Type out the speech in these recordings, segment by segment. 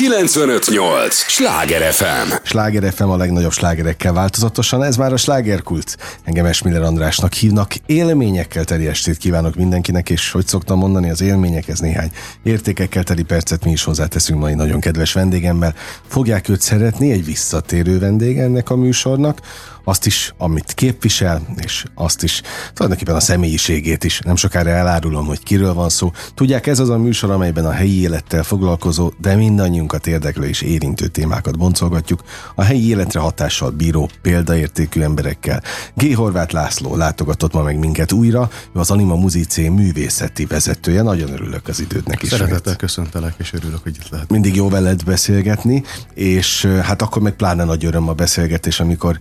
958! Sláger FM! Sláger FM a legnagyobb slágerekkel változatosan, ez már a slágerkult. Engem Esmiller Andrásnak hívnak, élményekkel teli estét kívánok mindenkinek, és hogy szoktam mondani, az élményekhez néhány értékekkel teli percet mi is hozzáteszünk mai nagyon kedves vendégemmel. Fogják őt szeretni, egy visszatérő vendég ennek a műsornak, azt is, amit képvisel, és azt is, tulajdonképpen a személyiségét is. Nem sokára elárulom, hogy kiről van szó. Tudják, ez az a műsor, amelyben a helyi élettel foglalkozó, de mindannyiunkat érdeklő és érintő témákat boncolgatjuk, a helyi életre hatással bíró, példaértékű emberekkel. G. Horváth László látogatott ma meg minket újra, ő az Anima Muzicé művészeti vezetője. Nagyon örülök az idődnek is. Szeretettel köszöntelek, és örülök, hogy itt lehet. Mindig jó veled beszélgetni, és hát akkor meg pláne nagy öröm a beszélgetés, amikor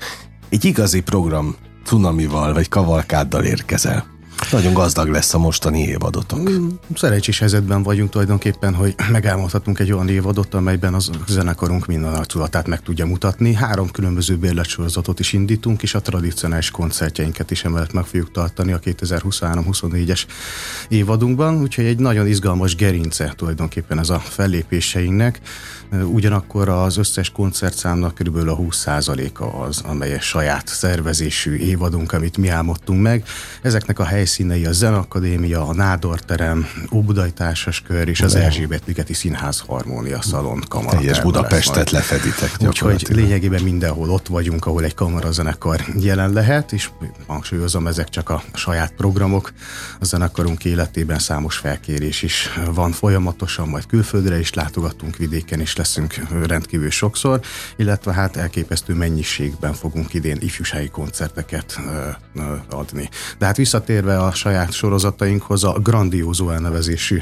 egy igazi program cunamival vagy kavalkáddal érkezel. Nagyon gazdag lesz a mostani évadotok. Mm, szerencsés helyzetben vagyunk tulajdonképpen, hogy megálmodhatunk egy olyan évadot, amelyben az zenekarunk minden arculatát meg tudja mutatni. Három különböző bérletsorozatot is indítunk, és a tradicionális koncertjeinket is emellett meg fogjuk tartani a 2023-24-es évadunkban, úgyhogy egy nagyon izgalmas gerince tulajdonképpen ez a fellépéseinknek. Ugyanakkor az összes koncertszámnak körülbelül a 20%-a az, amely saját szervezésű évadunk, amit mi álmodtunk meg. Ezeknek a helyszínei a Zenakadémia, a Nádorterem, Óbudai Társaskör és az Erzsébet Ligeti Színház Harmónia Szalon kamara. Teljes Budapestet lefeditek. Úgyhogy lényegében mindenhol ott vagyunk, ahol egy kamarazenekar jelen lehet, és hangsúlyozom, ezek csak a saját programok. A zenekarunk életében számos felkérés is van folyamatosan, majd külföldre is látogatunk vidéken, és leszünk rendkívül sokszor, illetve hát elképesztő mennyiségben fogunk idén ifjúsági koncerteket adni. De hát visszatérve a saját sorozatainkhoz, a Grandiózó elnevezésű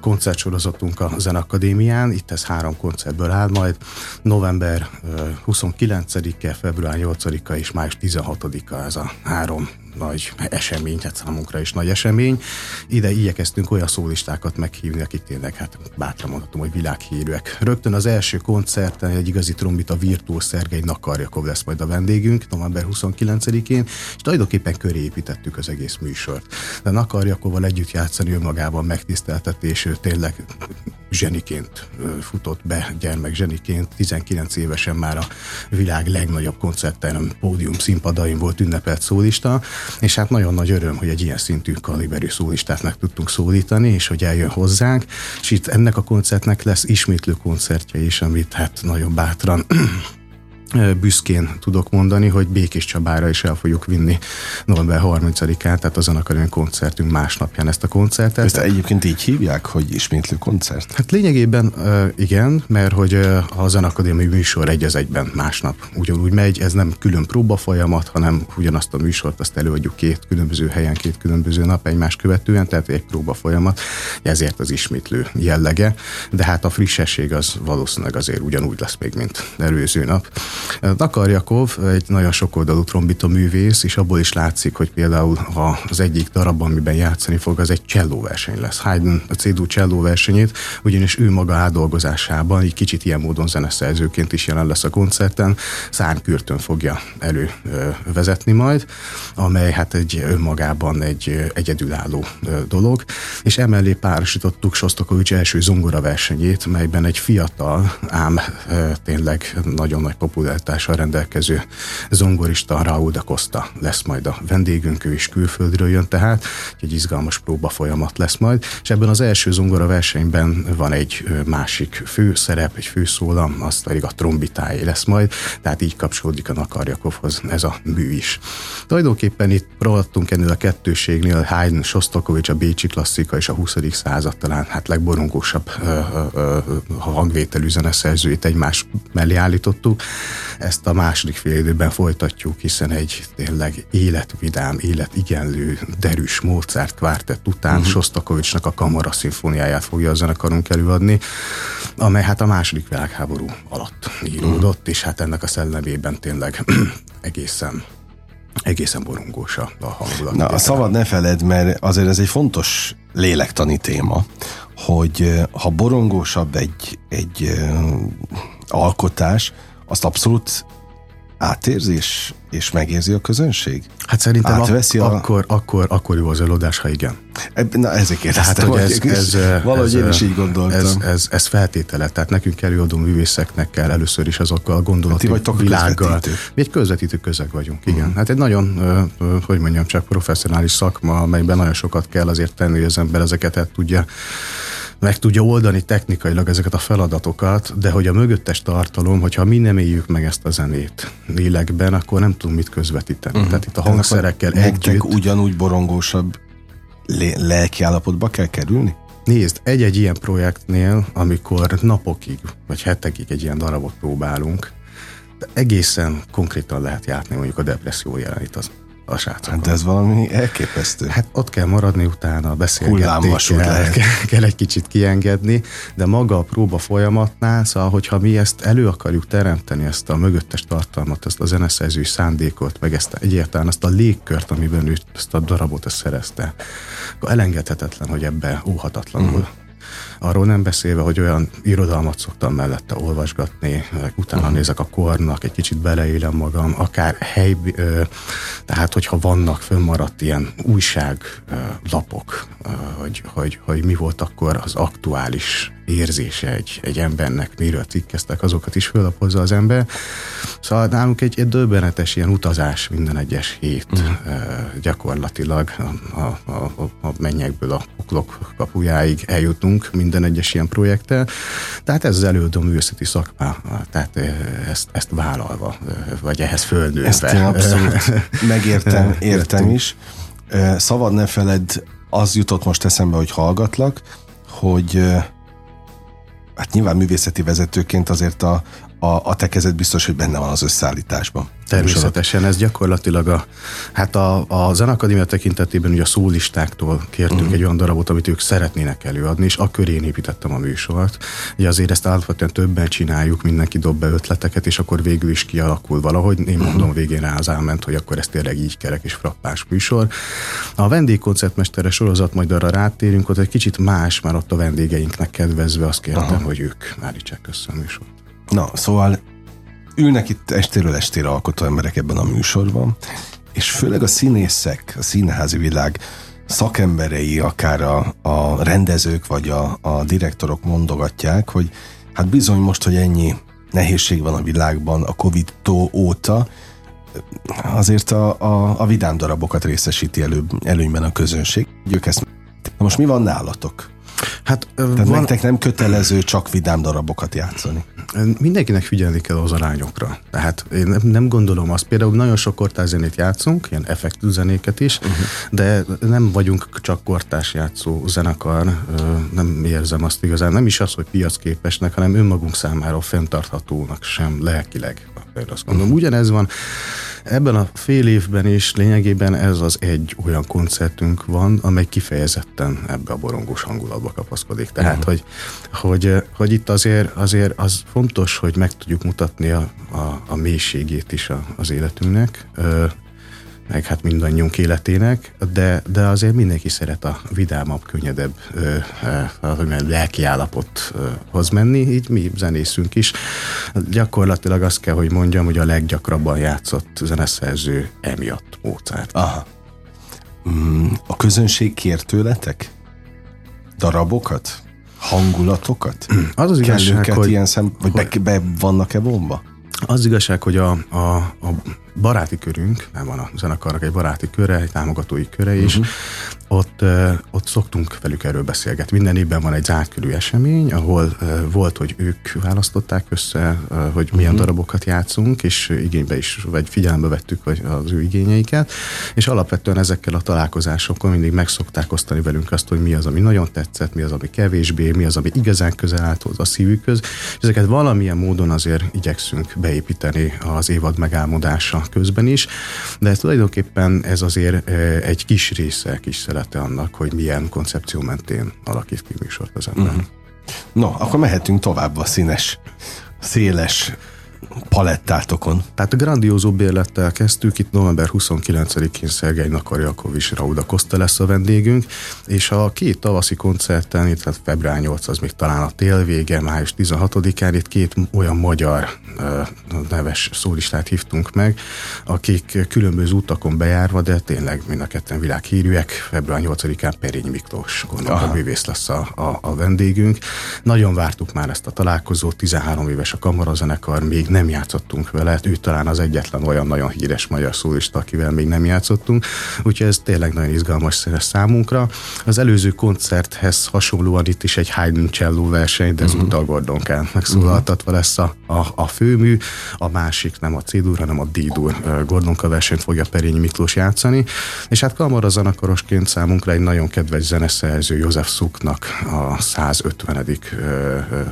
koncertsorozatunk a Zenakadémián, itt ez három koncertből áll majd, november 29-e, február 8-a és május 16-a ez a három nagy esemény, hát számunkra is nagy esemény. Ide igyekeztünk olyan szólistákat meghívni, akik tényleg, hát bátran mondhatom, hogy világhírűek. Rögtön az első koncerten egy igazi trombita virtuó Szergei Nakarjakov lesz majd a vendégünk, november 29-én, és tulajdonképpen köré építettük az egész műsort. De Nakarjakovval együtt játszani önmagában megtiszteltetés, ő tényleg zseniként futott be, gyermek zseniként, 19 évesen már a világ legnagyobb koncerten, pódium színpadain volt ünnepelt szólista, és hát nagyon nagy öröm, hogy egy ilyen szintű kaliberű szólistát meg tudtunk szólítani, és hogy eljön hozzánk, és itt ennek a koncertnek lesz ismétlő koncertje is, amit hát nagyon bátran büszkén tudok mondani, hogy Békés Csabára is el fogjuk vinni november 30-án, tehát azon a koncertünk másnapján ezt a koncertet. Ezt egyébként így hívják, hogy ismétlő koncert? Hát lényegében igen, mert hogy a zenakadémiai műsor egy az egyben másnap ugyanúgy megy, ez nem külön próba folyamat, hanem ugyanazt a műsort azt előadjuk két különböző helyen, két különböző nap egymás követően, tehát egy próba folyamat, ezért az ismétlő jellege, de hát a frissesség az valószínűleg azért ugyanúgy lesz még, mint előző nap. Dakarjakov egy nagyon sokoldalú trombita művész, és abból is látszik, hogy például az egyik darabban, amiben játszani fog, az egy cselló verseny lesz. Haydn a CDU cselló versenyét, ugyanis ő maga átdolgozásában, egy kicsit ilyen módon zeneszerzőként is jelen lesz a koncerten, szárnkürtön fogja elővezetni majd, amely hát egy önmagában egy egyedülálló dolog, és emellé párosítottuk Sostakovics első zongora versenyét, melyben egy fiatal, ám tényleg nagyon nagy populár hallgatással rendelkező zongorista Raúl da Costa lesz majd a vendégünk, ő is külföldről jön tehát, egy izgalmas próba folyamat lesz majd, és ebben az első zongora versenyben van egy másik főszerep, egy főszólam, az pedig a trombitáé lesz majd, tehát így kapcsolódik a Nakarjakovhoz ez a mű is. Tulajdonképpen itt próbáltunk ennél a kettőségnél Haydn, Shostakovich, a Bécsi klasszika és a 20. század talán hát legborongósabb hangvételű zeneszerzőit egymás mellé állítottuk, ezt a második fél időben folytatjuk, hiszen egy tényleg életvidám, életigenlő, derűs Mozart kvártett után uh-huh. Sostakovicsnak a kamara szimfóniáját fogja a zenekarunk előadni, amely hát a második világháború alatt íródott, uh-huh. és hát ennek a szellemében tényleg egészen egészen borongós a, hangulat. Na, a szabad ne feled, mert azért ez egy fontos lélektani téma, hogy ha borongósabb egy, egy alkotás, azt abszolút átérzi és, és megérzi a közönség? Hát szerintem ak- a... akkor, akkor, akkor jó az előadás, ha igen. Na ezért kérdeztem, hát, hogy ez, ez, valahogy ez, én is így gondoltam. Ez, ez, ez feltétele, tehát nekünk előadó művészeknek kell először is azokkal a gondolati hát világgal. Mi egy közvetítő közeg vagyunk, igen. Uh-huh. Hát egy nagyon, hogy mondjam, csak professzionális szakma, amelyben nagyon sokat kell azért tenni, hogy az ember ezeket el tudja meg tudja oldani technikailag ezeket a feladatokat, de hogy a mögöttes tartalom, hogyha mi nem éljük meg ezt a zenét lélekben, akkor nem tudunk mit közvetíteni. Uh-huh. Tehát itt a hangszerekkel együtt... ugyanúgy borongósabb lelki állapotba kell kerülni? Nézd, egy-egy ilyen projektnél, amikor napokig vagy hetekig egy ilyen darabot próbálunk, de egészen konkrétan lehet játni mondjuk a depresszió jelenít az a srácok. Hát ez valami elképesztő. Hát ott kell maradni utána, beszélgetni kell, kell egy kicsit kiengedni, de maga a próba folyamatnál, szóval, hogyha mi ezt elő akarjuk teremteni, ezt a mögöttes tartalmat, ezt a zeneszerzői szándékot, meg ezt egyáltalán ezt a légkört, amiben ő ezt a darabot ezt szerezte, akkor elengedhetetlen, hogy ebbe óhatatlanul uh-huh Arról nem beszélve, hogy olyan irodalmat szoktam mellette olvasgatni, utána uh-huh. nézek a kornak, egy kicsit beleélem magam, akár hely, tehát hogyha vannak fönnmaradt ilyen újságlapok, hogy, hogy, hogy mi volt akkor az aktuális érzése egy, egy embernek, miről cikkeztek, azokat is fölapozza az ember. Szóval nálunk egy, egy döbbenetes ilyen utazás minden egyes hét uh-huh. gyakorlatilag a, a, a, a mennyekből a poklok kapujáig eljutunk minden egyes ilyen projekttel. Tehát ez az előadó művészeti szakma, tehát ezt, ezt vállalva, vagy ehhez fölnőve. Ezt én abszolút megértem, értem is. Szabad ne feled, az jutott most eszembe, hogy hallgatlak, hogy hát nyilván művészeti vezetőként azért a, a, a te kezed biztos, hogy benne van az összeállításban. Természetesen, ez gyakorlatilag a, hát a, a Zenakadémia tekintetében ugye a szólistáktól kértünk uh-huh. egy olyan darabot, amit ők szeretnének előadni, és a körén építettem a műsort. Ugye azért ezt alapvetően többen csináljuk, mindenki dob be ötleteket, és akkor végül is kialakul valahogy. Én mhm. mondom uh-huh. végén rá az álment, hogy akkor ez tényleg így kerek és frappás műsor. A vendégkoncertmestere sorozat, majd arra rátérünk, ott egy kicsit más, már ott a vendégeinknek kedvezve azt kértem, uh-huh. hogy ők állítsák össze a műsort. Na, szóval ülnek itt estéről estére alkotó emberek ebben a műsorban, és főleg a színészek, a színházi világ szakemberei, akár a, a rendezők vagy a, a direktorok mondogatják, hogy hát bizony most, hogy ennyi nehézség van a világban a covid óta, azért a, a, a vidám darabokat részesíti elő, előnyben a közönség. Ők ezt, most mi van nálatok? Hát, Tehát van... nektek nem kötelező csak vidám darabokat játszani. Mindenkinek figyelni kell az arányokra. Tehát én nem, nem gondolom azt, például nagyon sok kortárs zenét játszunk, ilyen effektű zenéket is, uh-huh. de nem vagyunk csak kortárs játszó zenekar, nem érzem azt igazán, nem is az, hogy piacképesnek, hanem önmagunk számára fenntarthatónak sem lelkileg. Azt mondom, uh-huh. ugyanez van Ebben a fél évben is lényegében ez az egy olyan koncertünk van, amely kifejezetten ebbe a borongós hangulatba kapaszkodik. Tehát, uh-huh. hogy, hogy, hogy itt azért, azért az fontos, hogy meg tudjuk mutatni a, a, a mélységét is a, az életünknek meg hát mindannyiunk életének, de, de azért mindenki szeret a vidámabb, könnyedebb ö, ö, lelki állapothoz menni, így mi zenészünk is. Gyakorlatilag azt kell, hogy mondjam, hogy a leggyakrabban játszott zeneszerző emiatt Mozart. Aha. Mm, a közönség kér tőletek? Darabokat? Hangulatokat? Az az igazság, hogy... ilyen szem, vagy hogy... be, be vannak-e bomba? Az igazság, hogy a, a, a baráti körünk, nem van a zenekarnak egy baráti köre, egy támogatói köre is, uh-huh ott, ott szoktunk velük erről beszélgetni. Minden évben van egy zárt körű esemény, ahol volt, hogy ők választották össze, hogy milyen uh-huh. darabokat játszunk, és igénybe is, vagy figyelembe vettük az ő igényeiket, és alapvetően ezekkel a találkozásokon mindig megszokták osztani velünk azt, hogy mi az, ami nagyon tetszett, mi az, ami kevésbé, mi az, ami igazán közel állt a szívükhöz, és ezeket valamilyen módon azért igyekszünk beépíteni az évad megálmodása közben is, de tulajdonképpen ez azért egy kis része, kis ismerete annak, hogy milyen koncepció mentén alakít ki műsort az ember. Uh-huh. No, akkor mehetünk tovább a színes, széles palettátokon. Tehát a grandiózó bérlettel kezdtük, itt november 29-én Szergei Nakarjakov és Rauda Costa lesz a vendégünk, és a két tavaszi koncerten, itt tehát február 8 az még talán a tél vége, május 16-án itt két olyan magyar neves szólistát hívtunk meg, akik különböző utakon bejárva, de tényleg mind a ketten világhírűek. Február 8-án Perényi Miklós gondolom, a művész lesz a, a, a vendégünk. Nagyon vártuk már ezt a találkozót, 13 éves a kamarazenekar, még nem játszottunk vele, ő talán az egyetlen olyan nagyon híres magyar szólista, akivel még nem játszottunk, úgyhogy ez tényleg nagyon izgalmas számunkra. Az előző koncerthez hasonlóan itt is egy Haydn cello verseny, de ez uh-huh. a Gordon kell megszólaltatva lesz a, a, a főmű, a másik nem a C-dur, hanem a D-dur Gordonka versenyt fogja Perényi Miklós játszani, és hát kamara zenekarosként számunkra egy nagyon kedves zeneszerző József Szuknak a 150.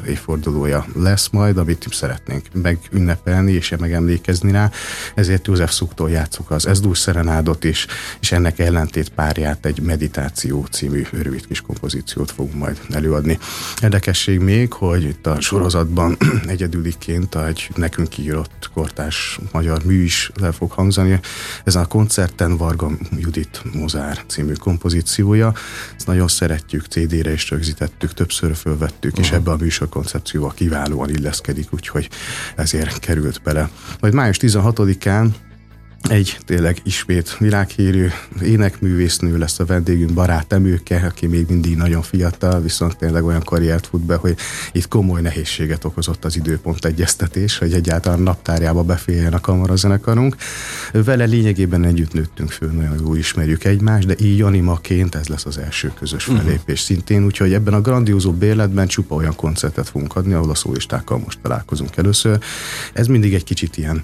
évfordulója lesz majd, amit szeretnénk megünnepelni és megemlékezni rá, ezért József Szuktól játszuk az Ezdur Szerenádot is, és ennek ellentét párját egy meditáció című rövid kis kompozíciót fogunk majd előadni. Érdekesség még, hogy itt a sorozatban egyedüliként egy nekünk írott kortás magyar mű is le fog hangzani. Ez a koncerten Varga Judit Mozár című kompozíciója. Ezt nagyon szeretjük, CD-re is rögzítettük, többször fölvettük, uh-huh. és ebbe a műsor koncepcióval kiválóan illeszkedik, úgyhogy ezért került bele. Majd május 16-án egy tényleg ismét világhírű énekművésznő lesz a vendégünk, barát Emőke, aki még mindig nagyon fiatal, viszont tényleg olyan karriert fut be, hogy itt komoly nehézséget okozott az időpont egyeztetés, hogy egyáltalán naptárjába beférjen a kamarazenekarunk. Vele lényegében együtt nőttünk föl, nagyon jól ismerjük egymást, de így animaként ez lesz az első közös mhm. felépés uh-huh. szintén, úgyhogy ebben a grandiózó bérletben csupa olyan koncertet fogunk adni, ahol a szólistákkal most találkozunk először. Ez mindig egy kicsit ilyen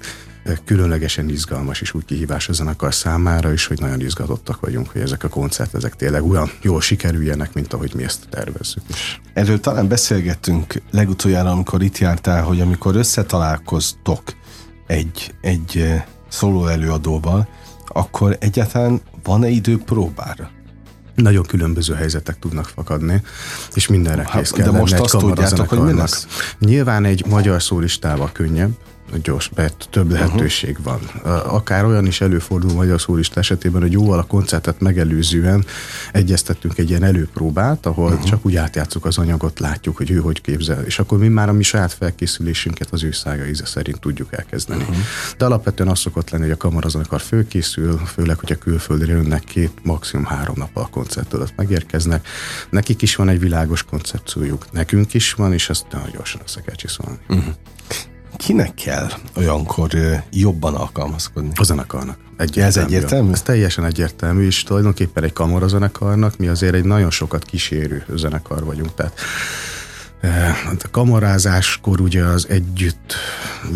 különlegesen izgalmas és úgy kihívás a zenekar számára is, hogy nagyon izgatottak vagyunk, hogy ezek a koncert, ezek tényleg olyan jól sikerüljenek, mint ahogy mi ezt tervezzük is. Erről talán beszélgettünk legutoljára, amikor itt jártál, hogy amikor összetalálkoztok egy, egy szóló előadóval, akkor egyáltalán van-e idő próbára? Nagyon különböző helyzetek tudnak fakadni, és mindenre hát, kész kell De most azt tudjátok, hogy mi lesz? Nyilván egy magyar szólistával könnyebb, gyors, mert több lehetőség van. Akár olyan is előfordul magyar szólista esetében, hogy jóval a koncertet megelőzően egyeztettünk egy ilyen előpróbát, ahol uh-huh. csak úgy átjátszuk az anyagot, látjuk, hogy ő hogy képzel, és akkor mi már a mi saját felkészülésünket az ő szága íze szerint tudjuk elkezdeni. Uh-huh. De alapvetően az szokott lenni, hogy a kamarazonekar fölkészül, főleg, hogyha külföldre jönnek két, maximum három nap a koncert alatt megérkeznek. Nekik is van egy világos koncepciójuk, nekünk is van, és ezt nagyon gyorsan össze kell csiszolni. Uh-huh kinek kell olyankor jobban alkalmazkodni? A zenekarnak. Egyértelmű. Ez egyértelmű? Ez teljesen egyértelmű, és tulajdonképpen egy kamarazenekarnak mi azért egy nagyon sokat kísérő zenekar vagyunk. Tehát Eh, a kamarázáskor ugye az együtt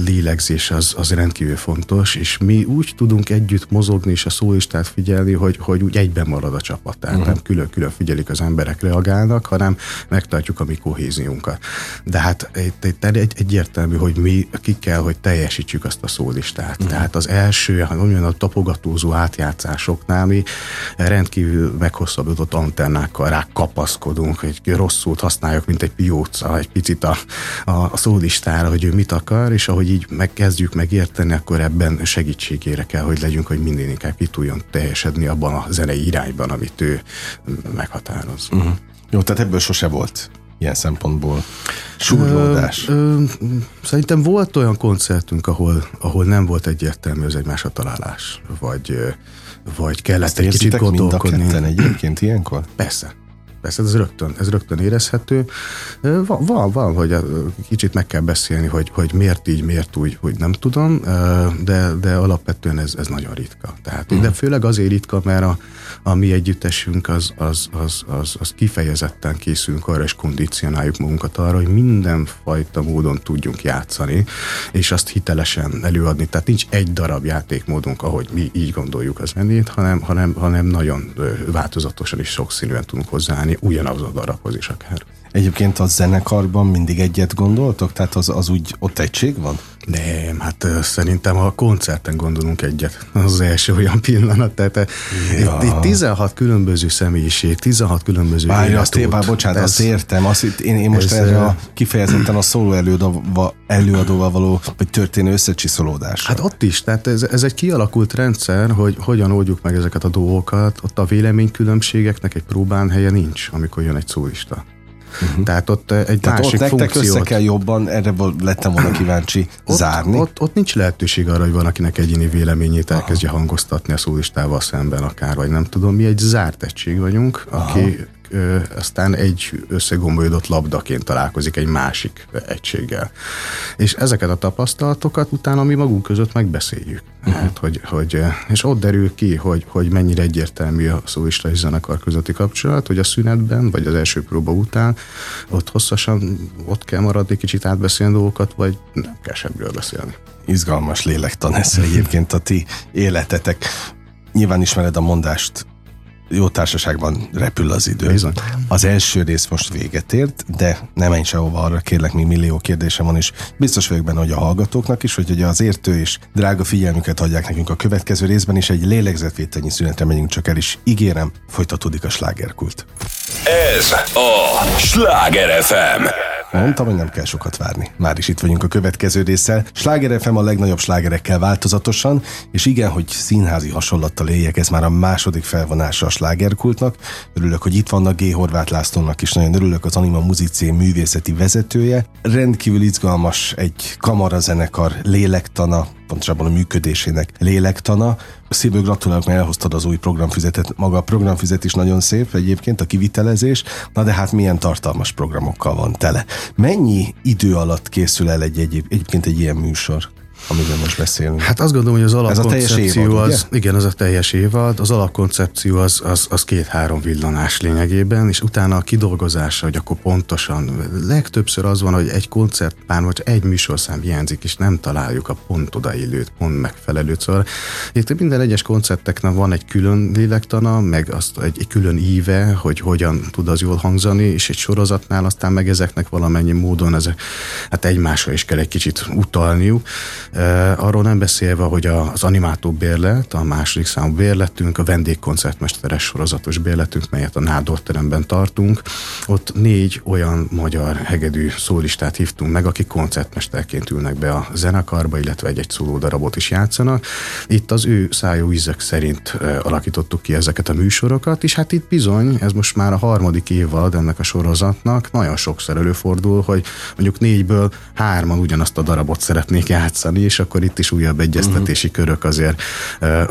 lélegzés az, az rendkívül fontos, és mi úgy tudunk együtt mozogni és a szólistát figyelni, hogy, hogy úgy egyben marad a csapat. Tehát uh-huh. nem külön-külön figyelik az emberek, reagálnak, hanem megtartjuk a mi kohéziunkat. De hát itt, itt egy, egyértelmű, hogy mi ki kell, hogy teljesítsük azt a szólistát. Uh-huh. Tehát az első, ha olyan a tapogatózó átjátszásoknál mi rendkívül meghosszabbított antennákkal rá kapaszkodunk, hogy rossz szót használjuk, mint egy pióc rátsza egy picit a, a, a szólistára, hogy ő mit akar, és ahogy így megkezdjük megérteni, akkor ebben segítségére kell, hogy legyünk, hogy minden inkább ki tudjon teljesedni abban a zenei irányban, amit ő meghatároz. Uh-huh. Jó, tehát ebből sose volt ilyen szempontból súrlódás? Ö, ö, szerintem volt olyan koncertünk, ahol, ahol nem volt egyértelmű az egymásra találás, vagy, vagy kellett Ezt egy kicsit gondolkodni. mind a ketten egyébként ilyenkor? Persze. Persze, ez rögtön, ez rögtön érezhető. Van, van, van, hogy kicsit meg kell beszélni, hogy, hogy miért így, miért úgy, hogy nem tudom, de, de alapvetően ez, ez nagyon ritka. Tehát, uh-huh. De főleg azért ritka, mert a, a mi együttesünk az, az, az, az, az kifejezetten készülünk arra, és kondicionáljuk magunkat arra, hogy mindenfajta módon tudjunk játszani, és azt hitelesen előadni. Tehát nincs egy darab játékmódunk, ahogy mi így gondoljuk az zenét, hanem, hanem, hanem nagyon változatosan és sokszínűen tudunk hozzáállni ugyanaz a darabhoz is akár. Egyébként a zenekarban mindig egyet gondoltok? Tehát az, az úgy ott egység van? Nem, hát szerintem a koncerten gondolunk egyet. Az, az első olyan pillanat. Tehát ja. itt, itt 16 különböző személyiség, 16 különböző Várja, azt én, bocsánat, ez, azt értem. Azt, én, én most ez, erre a, kifejezetten a szóló előadóval, előadóval való, vagy történő összecsiszolódás. Hát ott is, tehát ez, ez egy kialakult rendszer, hogy hogyan oldjuk meg ezeket a dolgokat. Ott a véleménykülönbségeknek egy próbán helye nincs, amikor jön egy szólista. Uh-huh. Tehát ott egy Tehát másik ott nektek funkciót... össze kell jobban, erre lettem volna kíváncsi, ott, zárni. Ott, ott nincs lehetőség arra, hogy van, akinek egyéni véleményét elkezdje hangoztatni a szólistával szemben akár, vagy nem tudom. Mi egy zárt egység vagyunk, Aha. aki ö, aztán egy összegombolyodott labdaként találkozik egy másik egységgel. És ezeket a tapasztalatokat utána mi magunk között megbeszéljük. Uh-huh. Hát, hogy, hogy, és ott derül ki, hogy, hogy mennyire egyértelmű a szólista és zenekar közötti kapcsolat, hogy a szünetben, vagy az első próba után ott hosszasan ott kell maradni, kicsit átbeszélni dolgokat, vagy nem kell semmiről beszélni. Izgalmas lélektan ez egyébként a ti életetek. Nyilván ismered a mondást, jó társaságban repül az idő. Bizony. Az első rész most véget ért, de nem menj sehova arra, kérlek, még millió kérdésem van, és biztos vagyok benne, hogy a hallgatóknak is, hogy, hogy az értő és drága figyelmüket adják nekünk a következő részben, és egy lélegzetvételnyi szünetre megyünk csak el, is ígérem, folytatódik a slágerkult. Ez a Sláger FM. Mondtam, hogy nem kell sokat várni. Már is itt vagyunk a következő résszel. Sláger FM a legnagyobb slágerekkel változatosan, és igen, hogy színházi hasonlattal éljek, ez már a második felvonása a slágerkultnak. Örülök, hogy itt vannak G. Horváth Lászlónak is, nagyon örülök az Anima Muzicé művészeti vezetője. Rendkívül izgalmas egy kamarazenekar lélektana, pontosabban a működésének lélektana. Szívből gratulálok, mert elhoztad az új programfüzetet. Maga a programfüzet is nagyon szép egyébként, a kivitelezés. Na de hát milyen tartalmas programokkal van tele. Mennyi idő alatt készül el egy, egy egyébként egy ilyen műsor? Amiről most beszélünk. Hát azt gondolom, hogy az alapkoncepció évad, az, ugye? igen, az a teljes évad, az alapkoncepció az, az, az két-három villanás lényegében, és utána a kidolgozása, hogy akkor pontosan, legtöbbször az van, hogy egy koncertpár vagy egy műsorszám hiányzik, és nem találjuk a pont odaillőt, pont megfelelőt. Szóval itt minden egyes koncerteknek van egy külön lélektana, meg azt egy, egy külön íve, hogy hogyan tud az jól hangzani, és egy sorozatnál aztán meg ezeknek valamennyi módon ezek, hát egymásra is kell egy kicsit utalniuk. Arról nem beszélve, hogy az animátó bérlet, a második számú bérletünk, a vendégkoncertmesteres sorozatos bérletünk, melyet a Nádor teremben tartunk, ott négy olyan magyar hegedű szólistát hívtunk meg, akik koncertmesterként ülnek be a zenekarba, illetve egy-egy szólódarabot is játszanak. Itt az ő szájú ízek szerint alakítottuk ki ezeket a műsorokat, és hát itt bizony, ez most már a harmadik évad ennek a sorozatnak, nagyon sokszor előfordul, hogy mondjuk négyből hárman ugyanazt a darabot szeretnék játszani, és akkor itt is újabb egyeztetési uh-huh. körök azért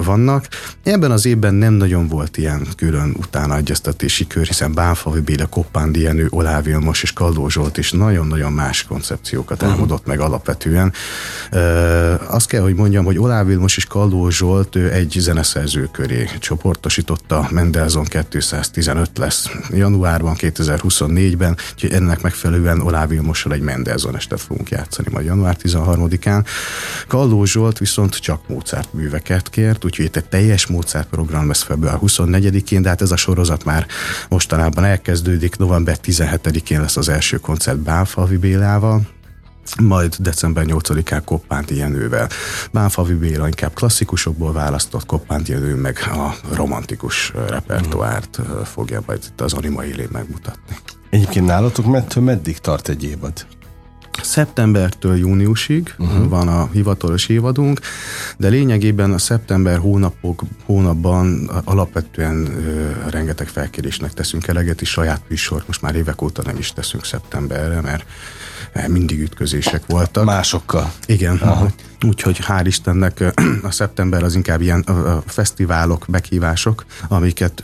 vannak. Ebben az évben nem nagyon volt ilyen külön utána egyeztetési kör, hiszen Bánfavi Béla, Koppándi Jenő, Olá Vilmos és Kaldó Zsolt is nagyon-nagyon más koncepciókat uh-huh. álmodott meg alapvetően. Azt kell, hogy mondjam, hogy Olá Vilmos és Kaldó Zsolt egy zeneszerző köré csoportosította, Mendelzon 215 lesz januárban, 2024-ben, úgyhogy ennek megfelelően Olá Vilmossal egy Mendelzon estet fogunk játszani majd január 13-án. Kalló Zsolt viszont csak Mozart műveket kért, úgyhogy itt egy teljes Mozart program lesz február 24-én, de hát ez a sorozat már mostanában elkezdődik, november 17-én lesz az első koncert Bánfalvi Bélával, majd december 8-án Koppánt Jenővel. Bánfavi Béla inkább klasszikusokból választott, Koppánt Jenő meg a romantikus repertoárt fogja majd itt az anima élén megmutatni. Egyébként nálatok mettől meddig tart egy évad? Szeptembertől júniusig uh-huh. van a hivatalos évadunk, de lényegében a szeptember hónapok, hónapban alapvetően ö, rengeteg felkérésnek teszünk eleget, és saját műsort most már évek óta nem is teszünk szeptemberre, mert mindig ütközések voltak. Másokkal. Igen. Aha. Úgyhogy hál' Istennek a szeptember az inkább ilyen fesztiválok, meghívások, amiket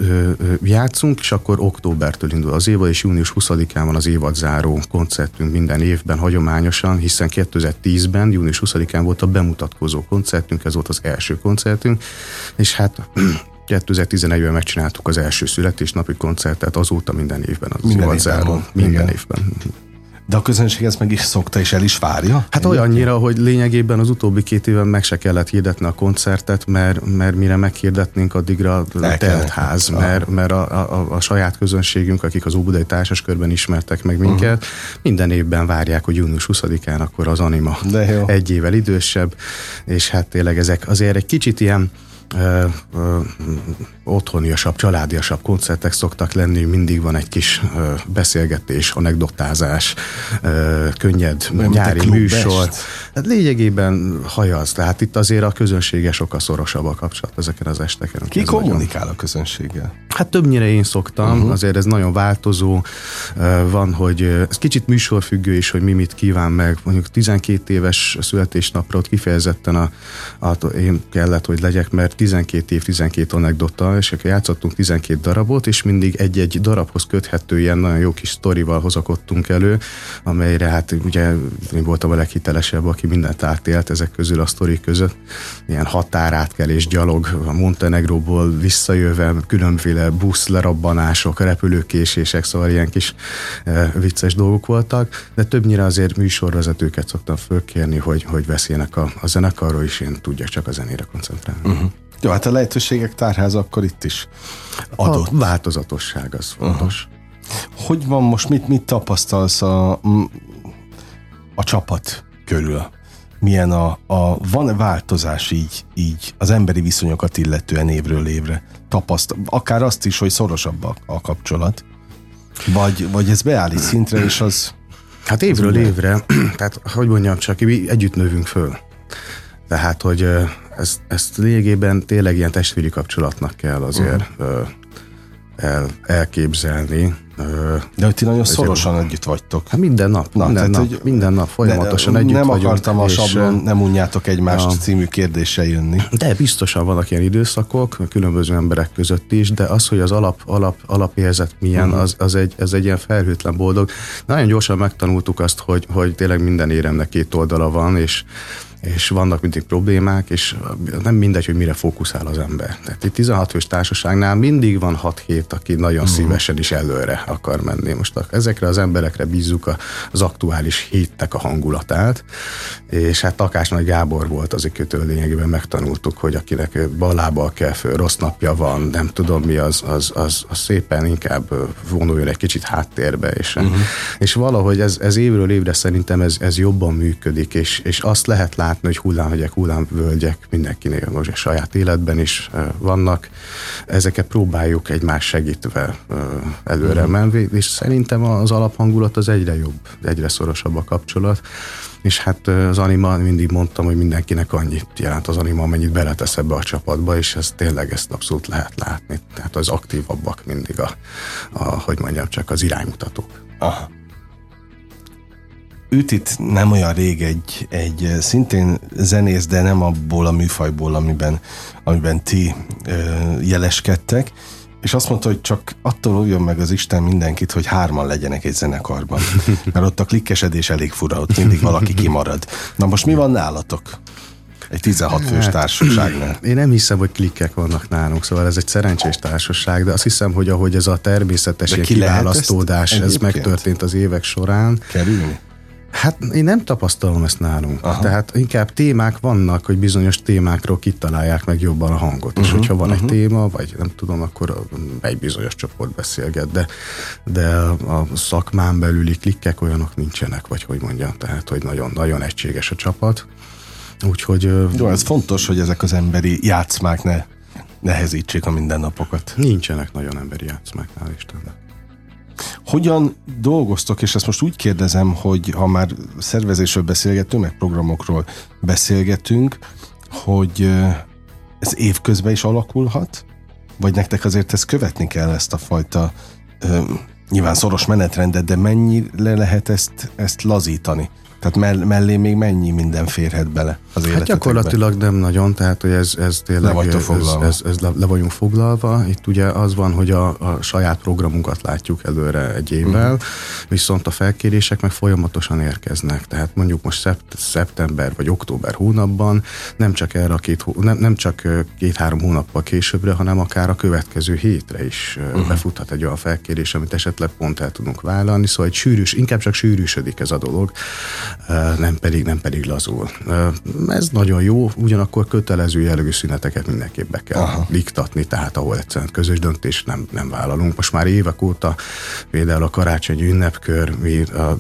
játszunk, és akkor októbertől indul az évad, és június 20-án van az évadzáró koncertünk minden évben hagyományosan, hiszen 2010-ben, június 20-án volt a bemutatkozó koncertünk, ez volt az első koncertünk, és hát 2011-ben megcsináltuk az első születésnapi koncertet, azóta minden évben az minden évben, Minden Igen. évben. De a közönség ezt meg is szokta, és el is várja? Hát olyannyira, hogy lényegében az utóbbi két éven meg se kellett hirdetni a koncertet, mert, mert mire meghirdetnénk, addigra telt ház, mert, mert a, a, a, saját közönségünk, akik az Óbudai Társaskörben ismertek meg minket, uh-huh. minden évben várják, hogy június 20-án akkor az Anima De jó. egy évvel idősebb, és hát tényleg ezek azért egy kicsit ilyen ö, ö, otthoniasabb, családiasabb koncertek szoktak lenni, mindig van egy kis ö, beszélgetés, anekdotázás, ö, könnyed Nem nyári műsor. Hát lényegében hajaz, tehát itt azért a közönsége sokkal szorosabb a kapcsolat ezeken az esteken. Ki kommunikál nagyon... a közönséggel? Hát többnyire én szoktam, uh-huh. azért ez nagyon változó. Van, hogy ez kicsit műsorfüggő is, hogy mi mit kíván meg. Mondjuk 12 éves születésnapra ott kifejezetten a, a, én kellett, hogy legyek, mert 12 év, 12 anekdota, és játszottunk 12 darabot, és mindig egy-egy darabhoz köthető ilyen nagyon jó kis sztorival hozakodtunk elő, amelyre hát ugye én voltam a leghitelesebb, aki mindent átélt ezek közül a sztorik között. Ilyen határátkelés, gyalog, a Montenegróból visszajöve, különféle busz lerabbanások, repülőkésések, szóval ilyen kis e, vicces dolgok voltak, de többnyire azért műsorvezetőket szoktam fölkérni, hogy, hogy beszéljenek a, a zenekarról, és én tudjak csak a zenére koncentrálni. Uh-huh. Jó, hát a lehetőségek tárháza akkor itt is adott. A változatosság az fontos. Uh-huh. Hogy van most, mit, mit tapasztalsz a, a csapat körül? Milyen a, a van változás így, így az emberi viszonyokat illetően évről évre? Tapaszt, akár azt is, hogy szorosabb a, a kapcsolat, vagy, vagy ez beállít szintre, és az... Hát évről évre, tehát hogy mondjam csak, mi együtt növünk föl. Tehát, hogy ezt, ezt lényegében tényleg ilyen testvéri kapcsolatnak kell azért uh-huh. el, elképzelni. De hogy ti nagyon szorosan egy, együtt vagytok. Hát minden nap, Na, minden, tehát, nap hogy minden nap folyamatosan együtt nem vagyunk. Nem akartam a sablon, nem unjátok egymást ja. című kérdéssel jönni. De biztosan vannak ilyen időszakok, különböző emberek között is, de az, hogy az alap, alap, alapérzet milyen, uh-huh. az, az egy, ez egy ilyen felhőtlen boldog. Nagyon gyorsan megtanultuk azt, hogy, hogy tényleg minden éremnek két oldala van, és és vannak mindig problémák, és nem mindegy, hogy mire fókuszál az ember. Tehát itt 16 fős társaságnál mindig van 6-7, aki nagyon uh-huh. szívesen is előre akar menni. Most ezekre az emberekre bízzuk az aktuális héttek a hangulatát, és hát Takás Nagy Gábor volt az, akitől lényegében megtanultuk, hogy akinek balába kell föl, rossz napja van, nem tudom mi, az, az, az, az szépen inkább vonuljon egy kicsit háttérbe, és, uh-huh. és valahogy ez, ez évről évre szerintem ez, ez jobban működik, és, és azt lehet látni, látni, hogy hullámhegyek, hullámvölgyek mindenkinél most a saját életben is vannak. Ezeket próbáljuk egymás segítve előre uh-huh. menni, és szerintem az alaphangulat az egyre jobb, egyre szorosabb a kapcsolat. És hát az anima, mindig mondtam, hogy mindenkinek annyit jelent az anima, amennyit beletesz ebbe a csapatba, és ez tényleg ezt abszolút lehet látni. Tehát az aktívabbak mindig a, a hogy mondjam, csak az iránymutatók. Aha őt itt nem olyan rég egy, egy szintén zenész, de nem abból a műfajból, amiben, amiben ti ö, jeleskedtek, és azt mondta, hogy csak attól óvjon meg az Isten mindenkit, hogy hárman legyenek egy zenekarban. Mert ott a klikkesedés elég fura, ott mindig valaki kimarad. Na most mi van nálatok? Egy 16 fős hát, társaságnál. Én nem hiszem, hogy klikkek vannak nálunk, szóval ez egy szerencsés társaság, de azt hiszem, hogy ahogy ez a természetes kiválasztódás, ez megtörtént az évek során. Kerülni? Hát én nem tapasztalom ezt nálunk. Aha. Tehát inkább témák vannak, hogy bizonyos témákról kitalálják meg jobban a hangot. Uh-huh, és mhm, hogyha van uh-huh. egy mhm. téma, vagy nem tudom, akkor egy bizonyos csoport beszélget, de, de a szakmán belüli klikkek olyanok nincsenek, vagy hogy mondjam, tehát hogy nagyon, nagyon egységes a csapat. Úgyhogy... Jó, ez fontos, hogy ezek az emberi játszmák ne nehezítsék a mindennapokat. Nincsenek nagyon emberi játszmák, hál' Istennek. Hogyan dolgoztok, és ezt most úgy kérdezem, hogy ha már szervezésről beszélgetünk, meg programokról beszélgetünk, hogy ez évközben is alakulhat? Vagy nektek azért ezt követni kell ezt a fajta nyilván szoros menetrendet, de mennyire lehet ezt, ezt lazítani? Tehát mell- mellé még mennyi minden férhet bele az Hát gyakorlatilag nem nagyon, tehát hogy ez, ez tényleg... Le ez, ez, ez le, le vagyunk foglalva. Itt ugye az van, hogy a, a saját programunkat látjuk előre egy évvel, uh-huh. viszont a felkérések meg folyamatosan érkeznek. Tehát mondjuk most szept, szeptember vagy október hónapban nem csak erre a két, nem, nem csak két-három hónappal későbbre, hanem akár a következő hétre is uh-huh. befuthat egy olyan felkérés, amit esetleg pont el tudunk vállalni. Szóval egy sűrűs, inkább csak sűrűsödik ez a dolog nem pedig, nem pedig lazul. Ez nagyon jó, ugyanakkor kötelező jellegű szüneteket mindenképp be kell Aha. diktatni, tehát ahol egyszerűen közös döntés nem, nem vállalunk. Most már évek óta például a karácsonyi ünnepkör, mi a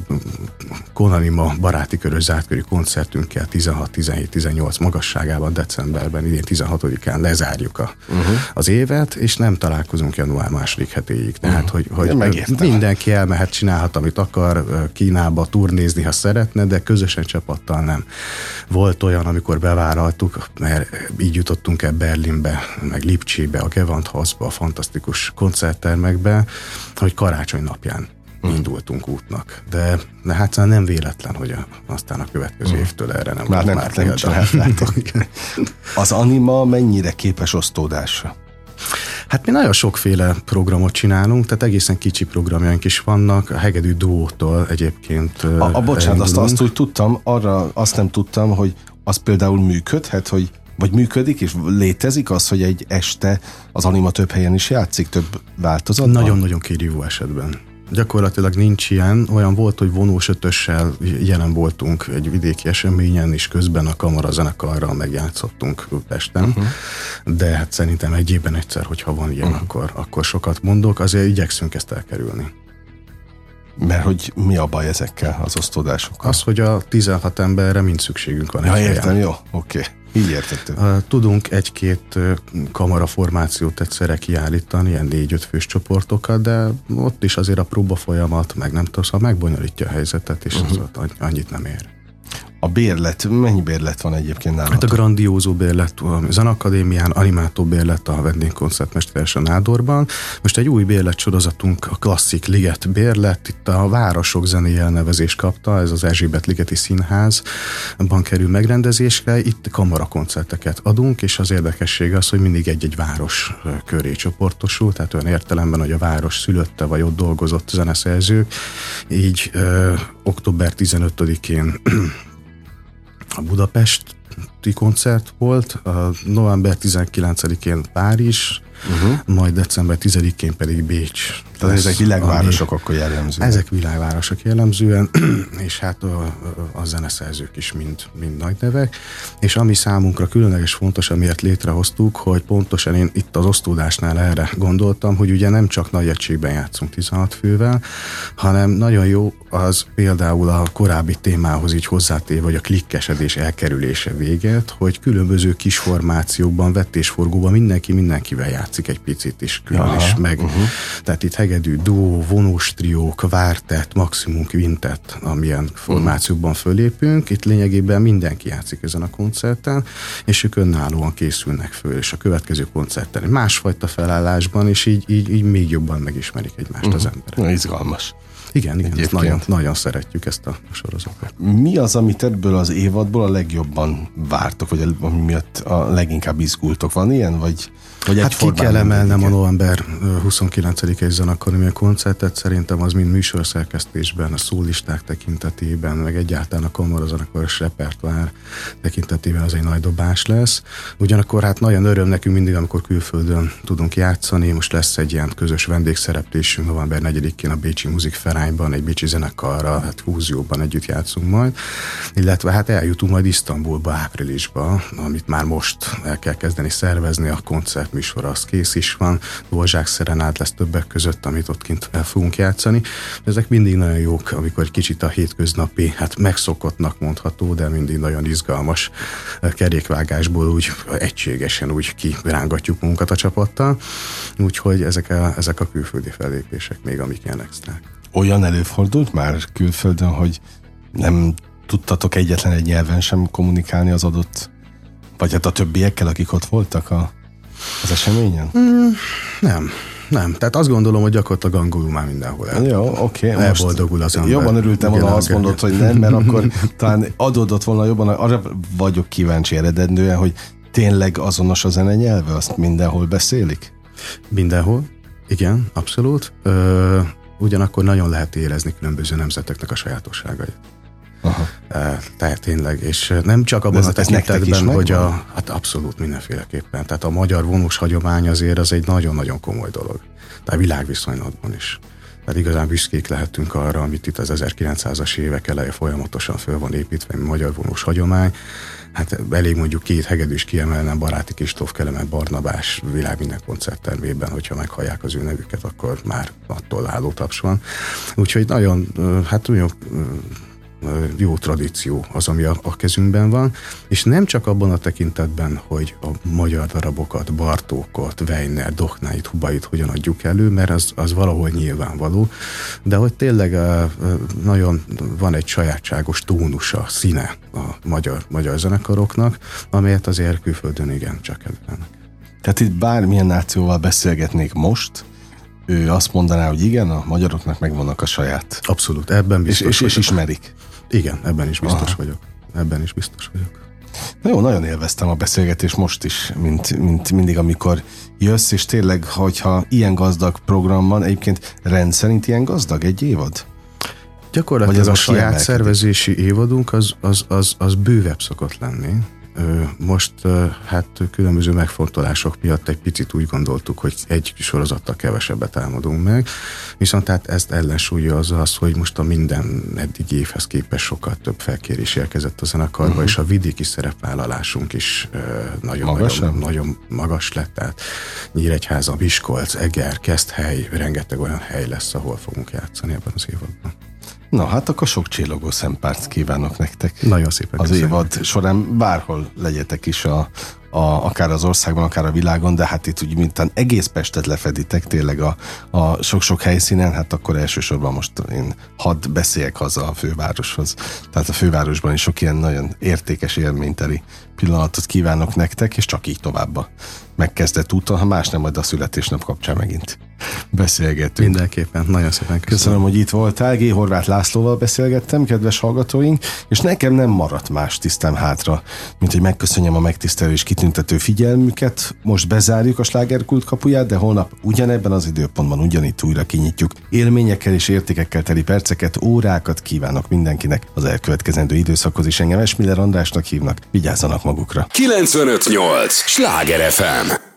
Konanima baráti körös zártkörű koncertünkkel 16-17-18 magasságában decemberben, idén 16-án lezárjuk a, uh-huh. az évet, és nem találkozunk január második hetéig. Tehát, uh-huh. hogy, hogy mindenki elmehet, csinálhat, amit akar, Kínába turnézni, ha szeretne, de közösen csapattal nem. Volt olyan, amikor bevállaltuk, mert így jutottunk el Berlinbe, meg Lipcsébe, a Gewandhausba, a fantasztikus koncerttermekbe, hogy karácsony napján hmm. indultunk útnak. De, de hát szóval nem véletlen, hogy a, aztán a következő hmm. évtől erre nem már nem, már nem csináltátok. Az anima mennyire képes osztódásra? Hát mi nagyon sokféle programot csinálunk, tehát egészen kicsi programjaink is vannak, a hegedű duótól egyébként. A, a bocsánat, azt, azt úgy tudtam, arra azt nem tudtam, hogy az például működhet, hogy vagy működik, és létezik az, hogy egy este az anima több helyen is játszik, több változatban? Nagyon-nagyon kérjívó esetben. Gyakorlatilag nincs ilyen. Olyan volt, hogy vonós ötössel jelen voltunk egy vidéki eseményen, és közben a kamara zenekarral megjátszottunk Pesten. Uh-huh. De hát szerintem egy évben egyszer, hogyha van ilyen, uh-huh. akkor, akkor sokat mondok. Azért igyekszünk ezt elkerülni. Mert hogy mi a baj ezekkel az osztódásokkal? Az, hogy a 16 emberre mind szükségünk van. Ja, értem, jó, oké. Okay. Így értettem. Tudunk egy-két kamaraformációt egyszerre kiállítani, ilyen négy-öt fős csoportokat, de ott is azért a próba folyamat, meg nem tudom, szóval megbonyolítja a helyzetet, és uh-huh. az annyit nem ér. A bérlet, mennyi bérlet van egyébként nálatok? Hát a grandiózó bérlet a Zenakadémián, animátó bérlet a vendégkoncertmesteres a Nádorban. Most egy új bérlet sorozatunk, a klasszik Liget bérlet, itt a Városok zené elnevezést kapta, ez az Erzsébet Ligeti Színházban kerül megrendezésre, itt kamarakoncerteket adunk, és az érdekessége az, hogy mindig egy-egy város köré csoportosul, tehát olyan értelemben, hogy a város szülötte vagy ott dolgozott zeneszerzők, így ö, október 15-én a Budapesti koncert volt, a november 19-én Párizs, uh-huh. majd december 10-én pedig Bécs. Tehát ezek világvárosok ami, akkor jellemzően. Ezek világvárosok jellemzően, és hát a, a zeneszerzők is mind, mind nagy nevek. És ami számunkra különleges fontos, amiért létrehoztuk, hogy pontosan én itt az osztódásnál erre gondoltam, hogy ugye nem csak nagy egységben játszunk 16 fővel, hanem nagyon jó az például a korábbi témához így hozzátéve, vagy a klikkesedés elkerülése véget, hogy különböző kis formációkban, vettésforgóban mindenki mindenkivel játszik egy picit is külön Aha, is meg. Uh-huh. Tehát itt hegedű, duó, vonós triók, vártet, maximum quintet, amilyen formációkban fölépünk. Itt lényegében mindenki játszik ezen a koncerten, és ők önállóan készülnek föl, és a következő koncerten másfajta felállásban, és így, így, így még jobban megismerik egymást uh-huh. az mhm. emberek. Izgalmas. Igen, igen ezt nagyon, nagyon szeretjük ezt a sorozatot. Mi az, amit ebből az évadból a legjobban vártok, vagy ami miatt a leginkább izgultok? Van ilyen, vagy vagy hát ki kell emelnem a november 29-i zenakadémia koncertet, szerintem az mind műsorszerkesztésben, a szólisták tekintetében, meg egyáltalán a kamarazenekaros repertoár tekintetében az egy nagy dobás lesz. Ugyanakkor hát nagyon öröm nekünk mindig, amikor külföldön tudunk játszani. Most lesz egy ilyen közös vendégszereplésünk november 4-én a Bécsi Muzikferányban, egy bécsi zenekarral, hát fúzióban együtt játszunk majd. Illetve hát eljutunk majd Isztambulba áprilisba, amit már most el kell kezdeni szervezni a koncert műsor az kész is van, Dvorzsák Szerenát lesz többek között, amit ott kint el fogunk játszani. Ezek mindig nagyon jók, amikor kicsit a hétköznapi, hát megszokottnak mondható, de mindig nagyon izgalmas kerékvágásból úgy egységesen úgy kirángatjuk munkat a csapattal. Úgyhogy ezek a, ezek a külföldi fellépések még amik ilyen extrák. Olyan előfordult már külföldön, hogy nem tudtatok egyetlen egy nyelven sem kommunikálni az adott, vagy hát a többiekkel, akik ott voltak a az eseményen? Mm, nem. nem. Tehát azt gondolom, hogy gyakorlatilag angolul már mindenhol el. Jó, oké. Okay, Elboldogul az ember. Jobban örültem volna, azt mondod, hogy nem, mert akkor talán adódott volna jobban. Arra vagyok kíváncsi eredendően, hogy tényleg azonos a zene nyelve, azt mindenhol beszélik? Mindenhol, igen, abszolút. Ö, ugyanakkor nagyon lehet érezni különböző nemzeteknek a sajátosságait. Aha. Tehát tényleg, és nem csak abban ez, a tekintetben, hogy a, hát abszolút mindenféleképpen. Tehát a magyar vonós hagyomány azért az egy nagyon-nagyon komoly dolog. Tehát világviszonylatban is. Tehát igazán büszkék lehetünk arra, amit itt az 1900-as évek eleje folyamatosan föl van építve, magyar vonós hagyomány. Hát elég mondjuk két hegedűs kiemelnem Baráti Kistóf Kelemet Barnabás világ minden koncerttermében, hogyha meghallják az ő nevüket, akkor már attól álló taps van. Úgyhogy nagyon, hát nagyon jó tradíció az, ami a, a kezünkben van, és nem csak abban a tekintetben, hogy a magyar darabokat, Bartókot, Weiner, Dochnáit, Hubait hogyan adjuk elő, mert az, az valahol nyilvánvaló, de hogy tényleg nagyon van egy sajátságos tónusa, színe a magyar, magyar zenekaroknak, amelyet azért külföldön igen csak kedvelnek. Tehát itt bármilyen nációval beszélgetnék most, ő azt mondaná, hogy igen, a magyaroknak megvannak a saját. Abszolút, ebben biztos. És, és, és ismerik. Igen, ebben is biztos Aha. vagyok. Ebben is biztos vagyok. Na jó, nagyon élveztem a beszélgetést most is, mint, mint mindig, amikor jössz, és tényleg, hogyha ilyen gazdag program van, egyébként rendszerint ilyen gazdag egy évad? Gyakorlatilag ez a saját szervezési évadunk az, az, az, az bővebb szokott lenni. Most hát különböző megfontolások miatt egy picit úgy gondoltuk, hogy egy sorozattal kevesebbet álmodunk meg, viszont tehát ezt ellensúlya az az, hogy most a minden eddig évhez képest sokkal több felkérés érkezett a zenekarba, uh-huh. és a vidéki szerepvállalásunk is nagyon, magas, nagyon, nagyon magas lett, tehát Nyíregyháza, Miskolc, Eger, Keszthely, rengeteg olyan hely lesz, ahol fogunk játszani ebben az évadban. Na hát akkor sok csillogó szempárt kívánok nektek. Nagyon szépen Az köszönjük. évad során bárhol legyetek is a, a, akár az országban, akár a világon, de hát itt úgy mintán egész Pestet lefeditek tényleg a, a sok-sok helyszínen, hát akkor elsősorban most én hadd beszéljek haza a fővároshoz. Tehát a fővárosban is sok ilyen nagyon értékes élményteli pillanatot kívánok nektek, és csak így tovább a megkezdett úton, ha más nem, majd a születésnap kapcsán megint beszélgetünk. Mindenképpen, nagyon szépen köszönöm. Köszönöm, hogy itt voltál. G. Horváth Lászlóval beszélgettem, kedves hallgatóink, és nekem nem maradt más tisztem hátra, mint hogy megköszönjem a megtisztelő és kitüntető figyelmüket. Most bezárjuk a slágerkult kapuját, de holnap ugyanebben az időpontban ugyanitt újra kinyitjuk. Élményekkel és értékekkel teli perceket, órákat kívánok mindenkinek az elkövetkezendő időszakhoz is. Engem Esmiller Andrásnak hívnak. Vigyázzanak magukra. 958! Sláger FM!